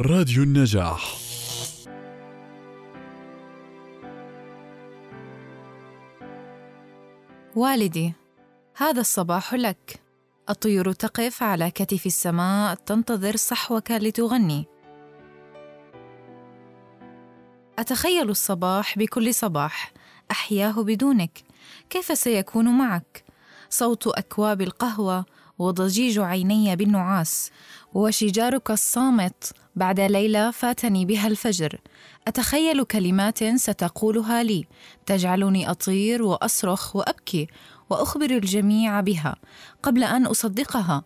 راديو النجاح. والدي هذا الصباح لك. الطيور تقف على كتف السماء تنتظر صحوك لتغني. أتخيل الصباح بكل صباح. أحياه بدونك. كيف سيكون معك؟ صوت أكواب القهوة وضجيج عيني بالنعاس. وشجارك الصامت بعد ليله فاتني بها الفجر. أتخيل كلمات ستقولها لي. تجعلني أطير وأصرخ وأبكي وأخبر الجميع بها قبل أن أصدقها.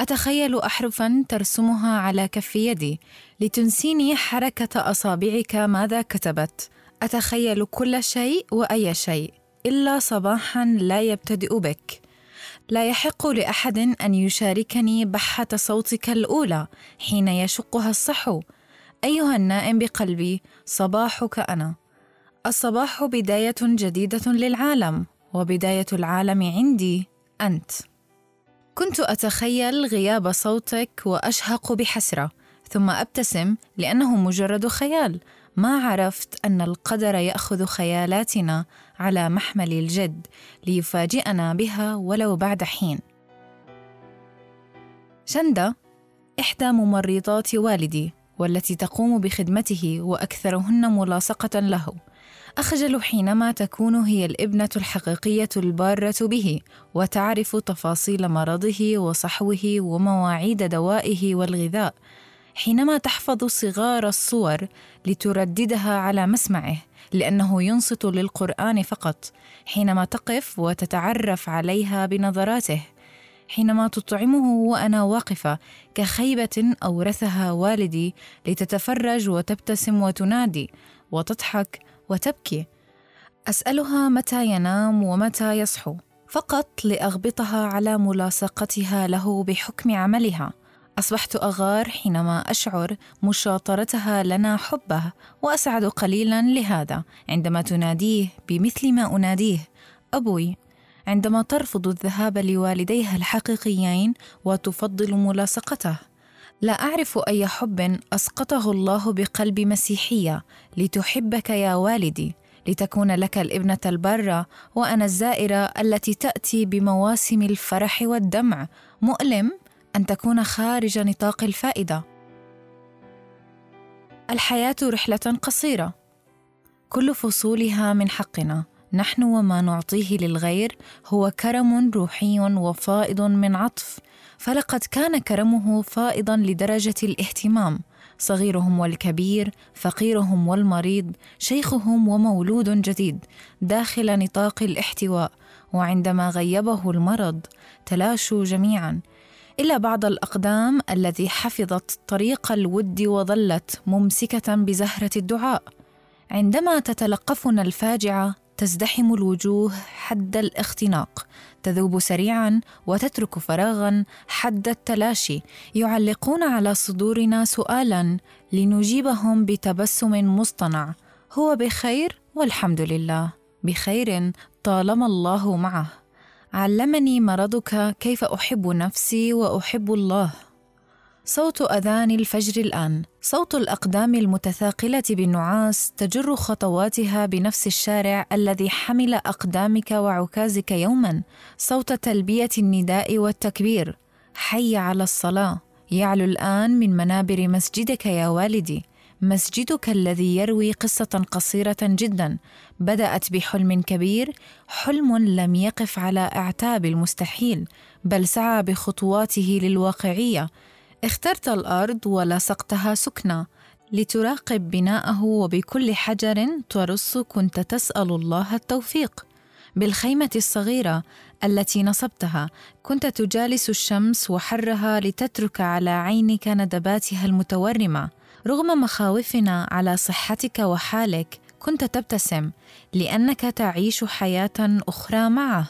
أتخيل احرفا ترسمها على كف يدي لتنسيني حركة أصابعك ماذا كتبت. أتخيل كل شيء وأي شيء إلا صباحا لا يبتدئ بك. لا يحق لأحد أن يشاركني بحة صوتك الأولى حين يشقها الصحو. أيها النائم بقلبي صباحك أنا. الصباح بداية جديدة للعالم وبداية العالم عندي أنت. كنت أتخيل غياب صوتك وأشهق بحسرة ثم أبتسم لأنه مجرد خيال. ما عرفت أن القدر يأخذ خيالاتنا على محمل الجد ليفاجئنا بها ولو بعد حين. شندا إحدى ممرضات والدي والتي تقوم بخدمته وأكثرهن ملاصقة له. أخجل حينما تكون هي الابنة الحقيقية البارة به وتعرف تفاصيل مرضه وصحوه ومواعيد دوائه والغذاء حينما تحفظ صغار الصور لترددها على مسمعه. لأنه ينصت للقرآن فقط حينما تقف وتتعرف عليها بنظراته حينما تطعمه وأنا واقفة كخيبة أورثها والدي لتتفرج وتبتسم وتنادي وتضحك وتبكي. أسألها متى ينام ومتى يصحو فقط لأغبطها على ملاصقتها له بحكم عملها. أصبحت أغار حينما أشعر مشاطرتها لنا حبه وأسعد قليلا لهذا عندما تناديه بمثل ما أناديه. أبوي عندما ترفض الذهاب لوالديها الحقيقيين وتفضل ملاصقته لا أعرف أي حب أسقطه الله بقلب مسيحية. لتحبك يا والدي لتكون لك الابنة الباره وأنا الزائرة التي تأتي بمواسم الفرح والدمع. مؤلم أن تكون خارج نطاق الفائدة. الحياة رحلة قصيرة. كل فصولها من حقنا. نحن وما نعطيه للغير هو كرم روحي وفائض من عطف. فلقد كان كرمه فائضا لدرجة الاهتمام. صغيرهم والكبير فقيرهم والمريض شيخهم ومولود جديد. داخل نطاق الاحتواء. وعندما غيبه المرض تلاشوا جميعا. الا بعض الأقدام التي حفظت طريق الود وظلت ممسكة بزهرة الدعاء. عندما تتلقفنا الفاجعة تزدحم الوجوه حد الاختناق. تذوب سريعا وتترك فراغا حد التلاشي. يعلقون على صدورنا سؤالا لنجيبهم بتبسم مصطنع. هو بخير والحمد لله. بخير طالما الله معه. علمني مرضك كيف أحب نفسي وأحب الله. صوت أذان الفجر الآن. صوت الأقدام المتثاقلة بالنعاس تجر خطواتها بنفس الشارع الذي حمل أقدامك وعكازك يوما. صوت تلبية النداء والتكبير. حي على الصلاة. يعلو الآن من منابر مسجدك يا والدي. مسجدك الذي يروي قصة قصيرة جدا. بدأت بحلم كبير حلم لم يقف على أعتاب المستحيل بل سعى بخطواته للواقعية. اخترت الأرض ولصقتها سكنى لتراقب بناءه وبكل حجر ترص كنت تسأل الله التوفيق. بالخيمة الصغيرة التي نصبتها كنت تجالس الشمس وحرها لتترك على عينك ندباتها المتورمة. رغم مخاوفنا على صحتك وحالك كنت تبتسم لأنك تعيش حياة أخرى معه.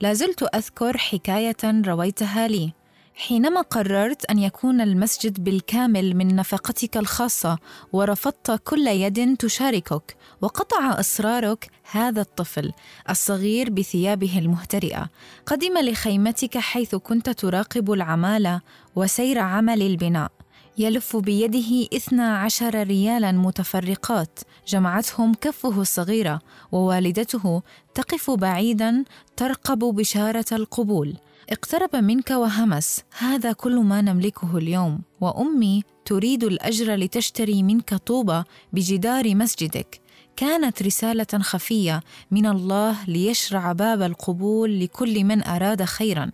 لا زلت أذكر حكاية رويتها لي. حينما قررت أن يكون المسجد بالكامل من نفقتك الخاصة ورفضت كل يد تشاركك وقطع اصرارك هذا الطفل الصغير بثيابه المهترئة. قدم لخيمتك حيث كنت تراقب العمالة وسير عمل البناء. يلف بيده اثنا عشر ريالا متفرقات جمعتهم كفه الصغيرة ووالدته تقف بعيدا ترقب بشارة القبول. اقترب منك وهمس هذا كل ما نملكه اليوم وأمي تريد الأجر لتشتري منك طوبه بجدار مسجدك. كانت رسالة خفية من الله ليشرع باب القبول لكل من أراد خيرا.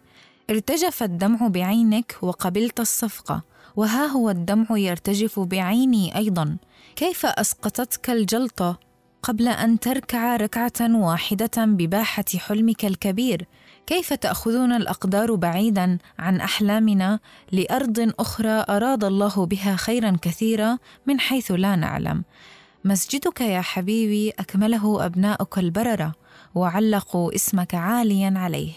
ارتجف الدمع بعينك وقبلت الصفقة. وها هو الدمع يرتجف بعيني أيضا. كيف أسقطتك الجلطة قبل أن تركع ركعة واحدة بباحة حلمك الكبير؟ كيف تاخذنا الأقدار بعيدا عن أحلامنا لأرض أخرى أراد الله بها خيرا كثيرا من حيث لا نعلم؟ مسجدك يا حبيبي أكمله أبناؤك البررة وعلقوا اسمك عاليا عليه.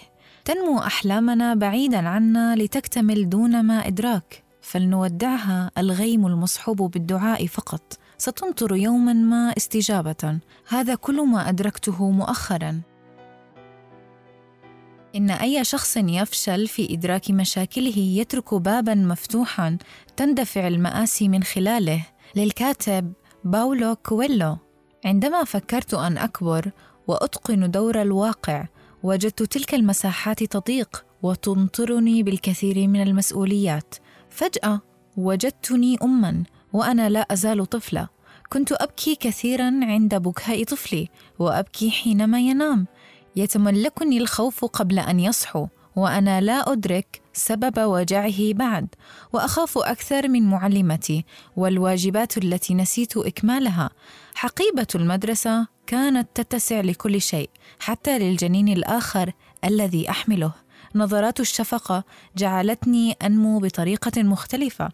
تنمو أحلامنا بعيدا عنا لتكتمل دون ما إدراك. فلنودعها الغيم المصحوب بالدعاء فقط. ستمطر يوما ما استجابة. هذا كل ما أدركته مؤخرا. إن أي شخص يفشل في إدراك مشاكله يترك بابا مفتوحا تندفع المآسي من خلاله. للكاتب باولو كويلو عندما فكرت أن أكبر وأتقن دور الواقع وجدت تلك المساحات تضيق وتمطرني بالكثير من المسؤوليات. فجأة وجدتني أما وأنا لا أزال طفلة. كنت أبكي كثيرا عند بكاء طفلي وأبكي حينما ينام. يتملكني الخوف قبل أن يصحو وأنا لا أدرك سبب وجعه بعد. وأخاف أكثر من معلمتي والواجبات التي نسيت إكمالها. حقيبة المدرسة كانت تتسع لكل شيء حتى للجنين الآخر الذي أحمله. نظرات الشفقة جعلتني أنمو بطريقة مختلفة.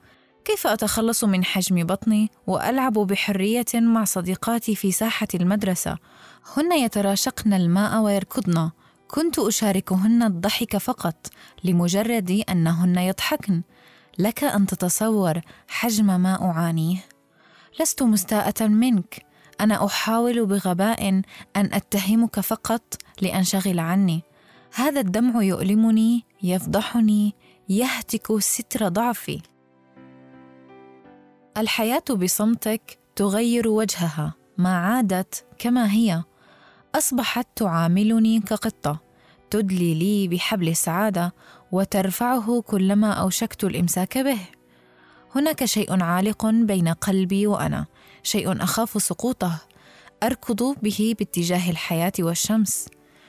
كيف أتخلص من حجم بطني وألعب بحرية مع صديقاتي في ساحة المدرسة؟ هن يتراشقن الماء ويركضن. كنت أشاركهن الضحك فقط لمجرد أنهن يضحكن. لك أن تتصور حجم ما أعانيه. لست مستاءة منك. أنا أحاول بغباء أن أتهمك فقط لأنشغل عني. هذا الدمع يؤلمني يفضحني يهتك ستر ضعفي. الحياة بصمتك تغير وجهها ما عادت كما هي. أصبحت تعاملني كقطة تدلي لي بحبل السعاده وترفعه كلما أوشكت الإمساك به. هناك شيء عالق بين قلبي وأنا شيء أخاف سقوطه. أركض به باتجاه الحياة والشمس.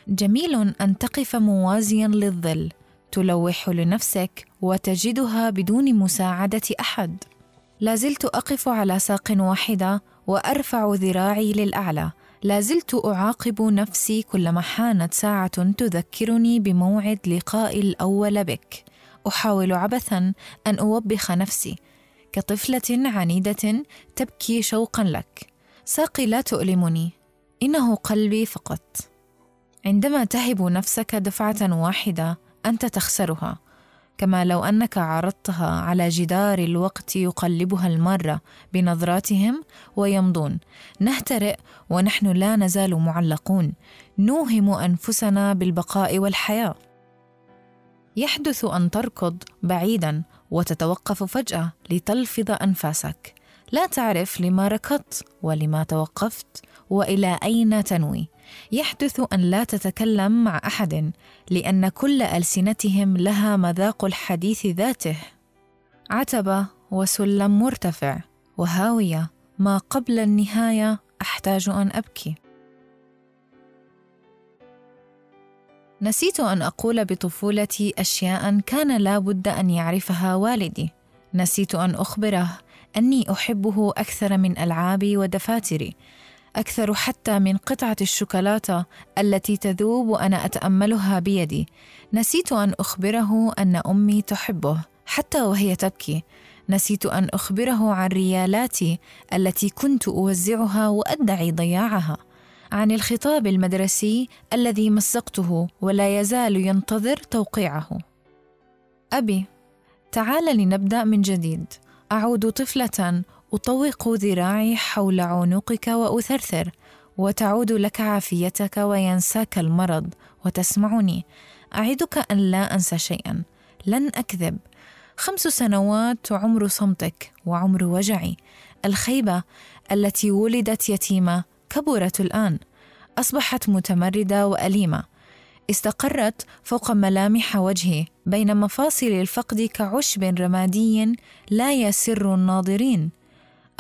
جميل أن تقف موازيا للظل تلوح لنفسك وتجدها بدون مساعدة أحد. لازلت أقف على ساق واحدة وأرفع ذراعي للأعلى. لازلت أعاقب نفسي كلما حانت ساعة تذكرني بموعد لقائي الأول بك. أحاول عبثا أن أوبخ نفسي. كطفلة عنيدة تبكي شوقا لك. ساقي لا تؤلمني. إنه قلبي فقط. عندما تهب نفسك دفعة واحدة أنت تخسرها كما لو أنك عرضتها على جدار الوقت يقلبها الماره بنظراتهم ويمضون. نهترئ ونحن لا نزال معلقون. نوهم أنفسنا بالبقاء والحياة. يحدث أن تركض بعيدا وتتوقف فجأة لتلفظ أنفاسك. لا تعرف لما ركضت ولما توقفت وإلى أين تنوي. يحدث أن لا تتكلم مع أحد لأن كل ألسنتهم لها مذاق الحديث ذاته. عتبة وسلم مرتفع وهاوية ما قبل النهاية أحتاج أن أبكي. نسيت أن أقول بطفولتي أشياء كان لا بد أن يعرفها والدي. نسيت أن أخبره أني أحبه أكثر من ألعابي ودفاتري أكثر حتى من قطعة الشوكولاتة التي تذوب وأنا أتأملها بيدي. نسيت أن أخبره أن أمي تحبه حتى وهي تبكي. نسيت أن أخبره عن ريالاتي التي كنت أوزعها وأدعي ضياعها. عن الخطاب المدرسي الذي مزقته ولا يزال ينتظر توقيعه. أبي تعال لنبدأ من جديد. أعود طفلة أطوق ذراعي حول عنقك وأثرثر وتعود لك عافيتك وينساك المرض وتسمعني. أعدك أن لا أنسى شيئا. لن أكذب. خمس سنوات عمر صمتك وعمر وجعي. الخيبة التي ولدت يتيمة كبرت الآن. أصبحت متمردة وأليمة. استقرت فوق ملامح وجهي بين مفاصل الفقد كعشب رمادي لا يسر الناظرين.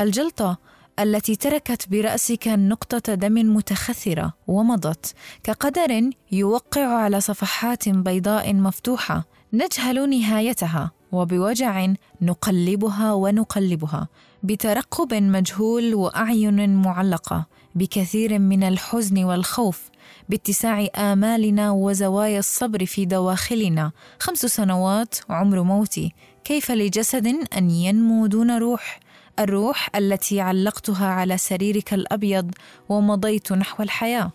الجلطة التي تركت برأسك نقطة دم متخثرة ومضت كقدر يوقع على صفحات بيضاء مفتوحة نجهل نهايتها وبوجع نقلبها ونقلبها بترقب مجهول وأعين معلقة بكثير من الحزن والخوف باتساع آمالنا وزوايا الصبر في دواخلنا. خمس سنوات عمر موتي كيف لجسد أن ينمو دون روح؟ الروح التي علقتها على سريرك الأبيض ومضيت نحو الحياة.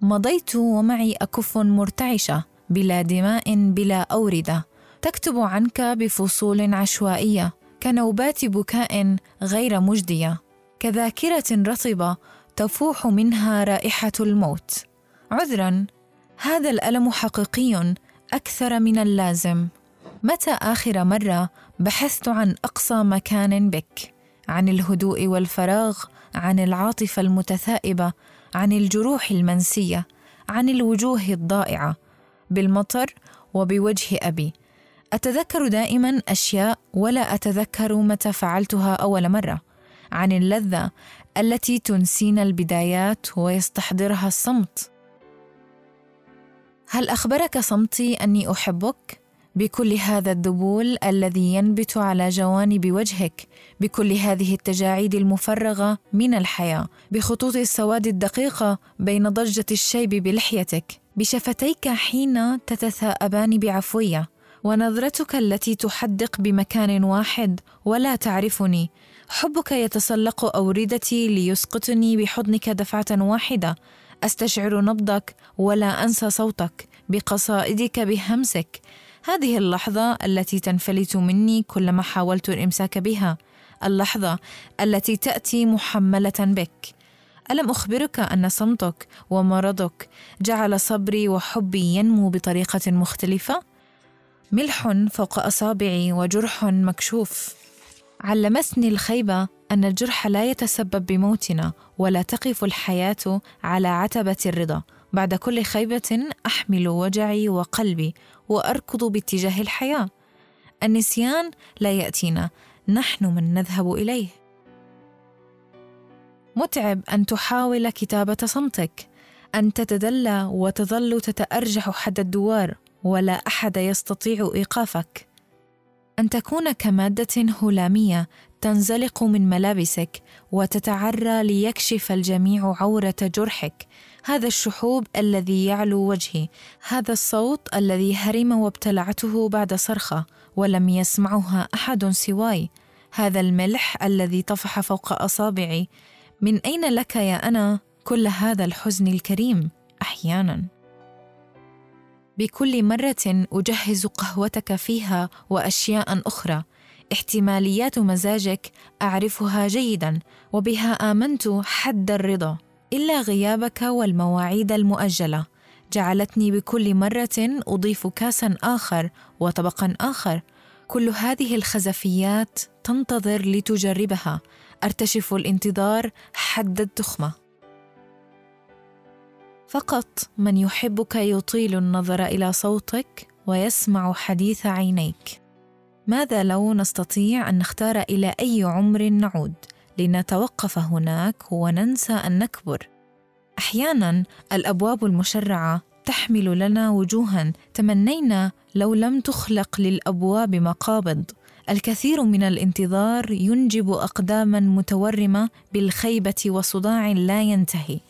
مضيت ومعي أكف مرتعشة بلا دماء بلا أوردة. تكتب عنك بفصول عشوائية كنوبات بكاء غير مجدية. كذاكرة رطبة تفوح منها رائحة الموت. عذرا هذا الألم حقيقي أكثر من اللازم. متى آخر مرة بحثت عن أقصى مكان بك؟ عن الهدوء والفراغ عن العاطفة المتثائبة عن الجروح المنسية عن الوجوه الضائعة بالمطر وبوجه أبي. أتذكر دائما أشياء ولا أتذكر متى فعلتها أول مرة. عن اللذة التي تنسينا البدايات ويستحضرها الصمت. هل أخبرك صمتي أني أحبك؟ بكل هذا الذبول الذي ينبت على جوانب وجهك بكل هذه التجاعيد المفرغة من الحياة بخطوط السواد الدقيقة بين ضجة الشيب بلحيتك. بشفتيك حين تتثاءبان بعفوية ونظرتك التي تحدق بمكان واحد ولا تعرفني. حبك يتسلق أوردتي ليسقطني بحضنك دفعة واحدة. أستشعر نبضك ولا أنسى صوتك بقصائدك بهمسك. هذه اللحظة التي تنفلت مني كلما حاولت الإمساك بها. اللحظة التي تأتي محملة بك. ألم أخبرك أن صمتك ومرضك جعل صبري وحبي ينمو بطريقة مختلفة؟ ملح فوق أصابعي وجرح مكشوف. علمتني الخيبه أن الجرح لا يتسبب بموتنا ولا تقف الحياة على عتبة الرضا. بعد كل خيبة أحمل وجعي وقلبي وأركض باتجاه الحياة. النسيان لا يأتينا نحن من نذهب إليه. متعب أن تحاول كتابة صمتك. أن تتدلى وتظل تتأرجح حد الدوار ولا أحد يستطيع إيقافك. أن تكون كمادة هلامية تنزلق من ملابسك وتتعرى ليكشف الجميع عورة جرحك. هذا الشحوب الذي يعلو وجهي. هذا الصوت الذي هرم وابتلعته بعد صرخة ولم يسمعها أحد سواي. هذا الملح الذي طفح فوق أصابعي. من أين لك يا أنا كل هذا الحزن الكريم؟ أحيانا. بكل مرة أجهز قهوتك فيها وأشياء أخرى. احتماليات مزاجك أعرفها جيدا وبها آمنت حد الرضا. إلا غيابك والمواعيد المؤجلة. جعلتني بكل مرة أضيف كاسا آخر وطبقا آخر. كل هذه الخزفيات تنتظر لتجربها. أرتشف الانتظار حد التخمة. فقط من يحبك يطيل النظر إلى صوتك ويسمع حديث عينيك. ماذا لو نستطيع أن نختار إلى أي عمر نعود؟ لنتوقف هناك وننسى أن نكبر. أحيانا الأبواب المشرعة تحمل لنا وجوها. تمنينا لو لم تخلق للأبواب مقابض. الكثير من الانتظار ينجب اقداما متورمة بالخيبة وصداع لا ينتهي.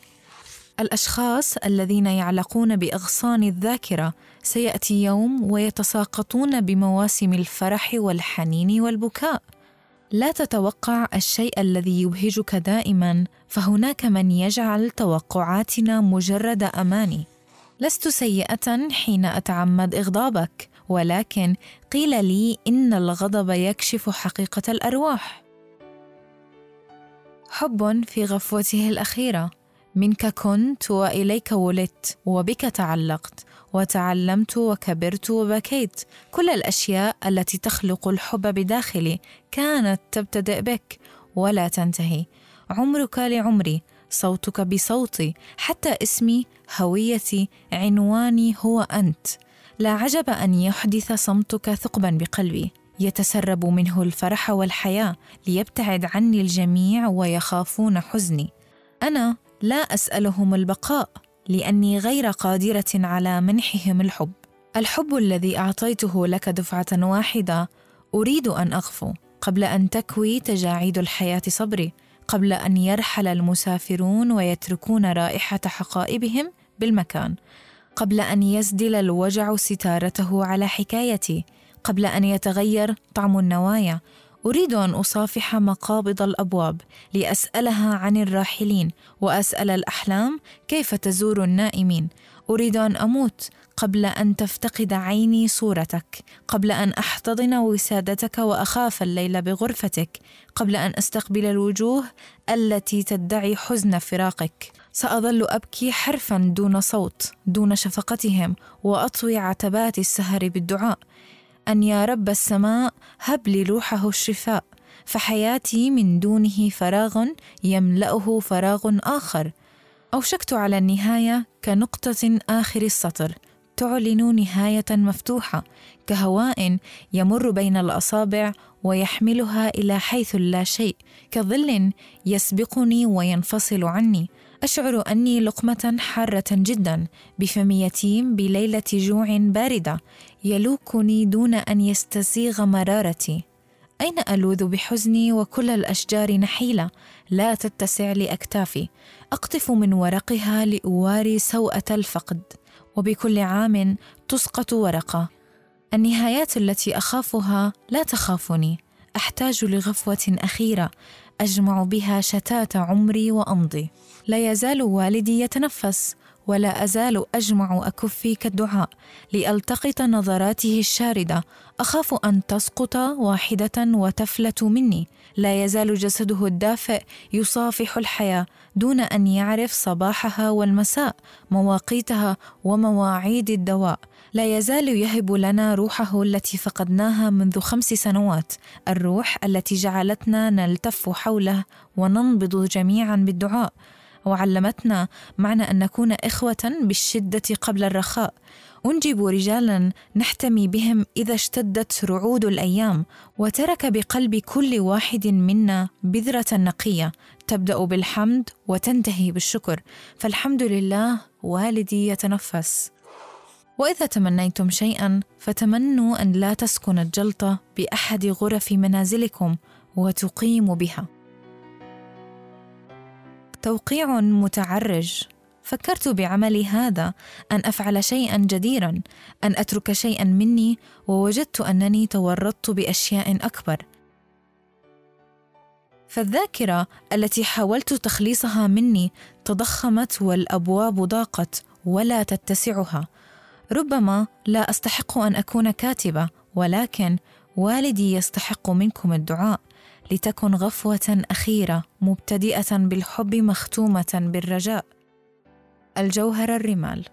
الأشخاص الذين يعلقون بأغصان الذاكرة سيأتي يوم ويتساقطون بمواسم الفرح والحنين والبكاء. لا تتوقع الشيء الذي يبهجك دائما فهناك من يجعل توقعاتنا مجرد أماني. لست سيئة حين أتعمد إغضابك ولكن قيل لي إن الغضب يكشف حقيقة الأرواح. حب في غفوته الأخيرة. منك كنت وإليك ولدت وبك تعلقت وتعلمت وكبرت وبكيت. كل الأشياء التي تخلق الحب بداخلي كانت تبتدئ بك ولا تنتهي. عمرك لعمري صوتك بصوتي حتى اسمي هويتي عنواني هو أنت. لا عجب أن يحدث صمتك ثقبا بقلبي. يتسرب منه الفرح والحياة ليبتعد عني الجميع ويخافون حزني. أنا لا أسألهم البقاء. لأني غير قادرة على منحهم الحب. الحب الذي أعطيته لك دفعة واحدة أريد أن اغفو قبل أن تكوي تجاعيد الحياة صبري. قبل أن يرحل المسافرون ويتركون رائحة حقائبهم بالمكان. قبل أن يسدل الوجع ستارته على حكايتي. قبل أن يتغير طعم النوايا. أريد أن أصافح مقابض الأبواب لأسألها عن الراحلين وأسأل الأحلام كيف تزور النائمين. أريد أن أموت قبل أن تفتقد عيني صورتك قبل أن أحتضن وسادتك وأخاف الليل بغرفتك قبل أن أستقبل الوجوه التي تدعي حزن فراقك. سأظل أبكي حرفا دون صوت دون شفقتهم وأطوي عتبات السهر بالدعاء. أن يا رب السماء هب لي روحه الشفاء فحياتي من دونه فراغ يملأه فراغ آخر. أوشكت على النهاية كنقطة آخر السطر. تعلن نهاية مفتوحة كهواء يمر بين الأصابع ويحملها إلى حيث لا شيء كظل يسبقني وينفصل عني. أشعر أني لقمة حارة جدا بفم يتيم بليلة جوع باردة يلوكني دون أن يستسيغ مرارتي. أين ألوذ بحزني وكل الأشجار نحيلة؟ لا تتسع لأكتافي. أقطف من ورقها لأواري سوءة الفقد وبكل عام تسقط ورقة. النهايات التي أخافها لا تخافني. أحتاج لغفوة أخيرة أجمع بها شتات عمري وأمضي. لا يزال والدي يتنفس ولا أزال أجمع أكفي كالدعاء لألتقط نظراته الشاردة. أخاف أن تسقط واحدة وتفلت مني. لا يزال جسده الدافئ يصافح الحياة دون أن يعرف صباحها والمساء مواقيتها ومواعيد الدواء. لا يزال يهب لنا روحه التي فقدناها منذ خمس سنوات الروح التي جعلتنا نلتف حوله وننبض جميعا بالدعاء وعلمتنا معنى أن نكون إخوة بالشدة قبل الرخاء. أنجب رجالا نحتمي بهم إذا اشتدت رعود الأيام وترك بقلب كل واحد منا بذرة نقية. تبدأ بالحمد وتنتهي بالشكر. فالحمد لله والدي يتنفس. وإذا تمنيتم شيئا فتمنوا أن لا تسكن الجلطة بأحد غرف منازلكم وتقيم بها. توقيع متعرج. فكرت بعملي هذا أن أفعل شيئا جديرا أن أترك شيئا مني ووجدت أنني تورطت بأشياء أكبر. فالذاكرة التي حاولت تخليصها مني تضخمت والأبواب ضاقت ولا تتسعها. ربما لا أستحق أن أكون كاتبة ولكن والدي يستحق منكم الدعاء. لتكن غفوة أخيرة مبتدئة بالحب مختومة بالرجاء. الجوهر الرمال.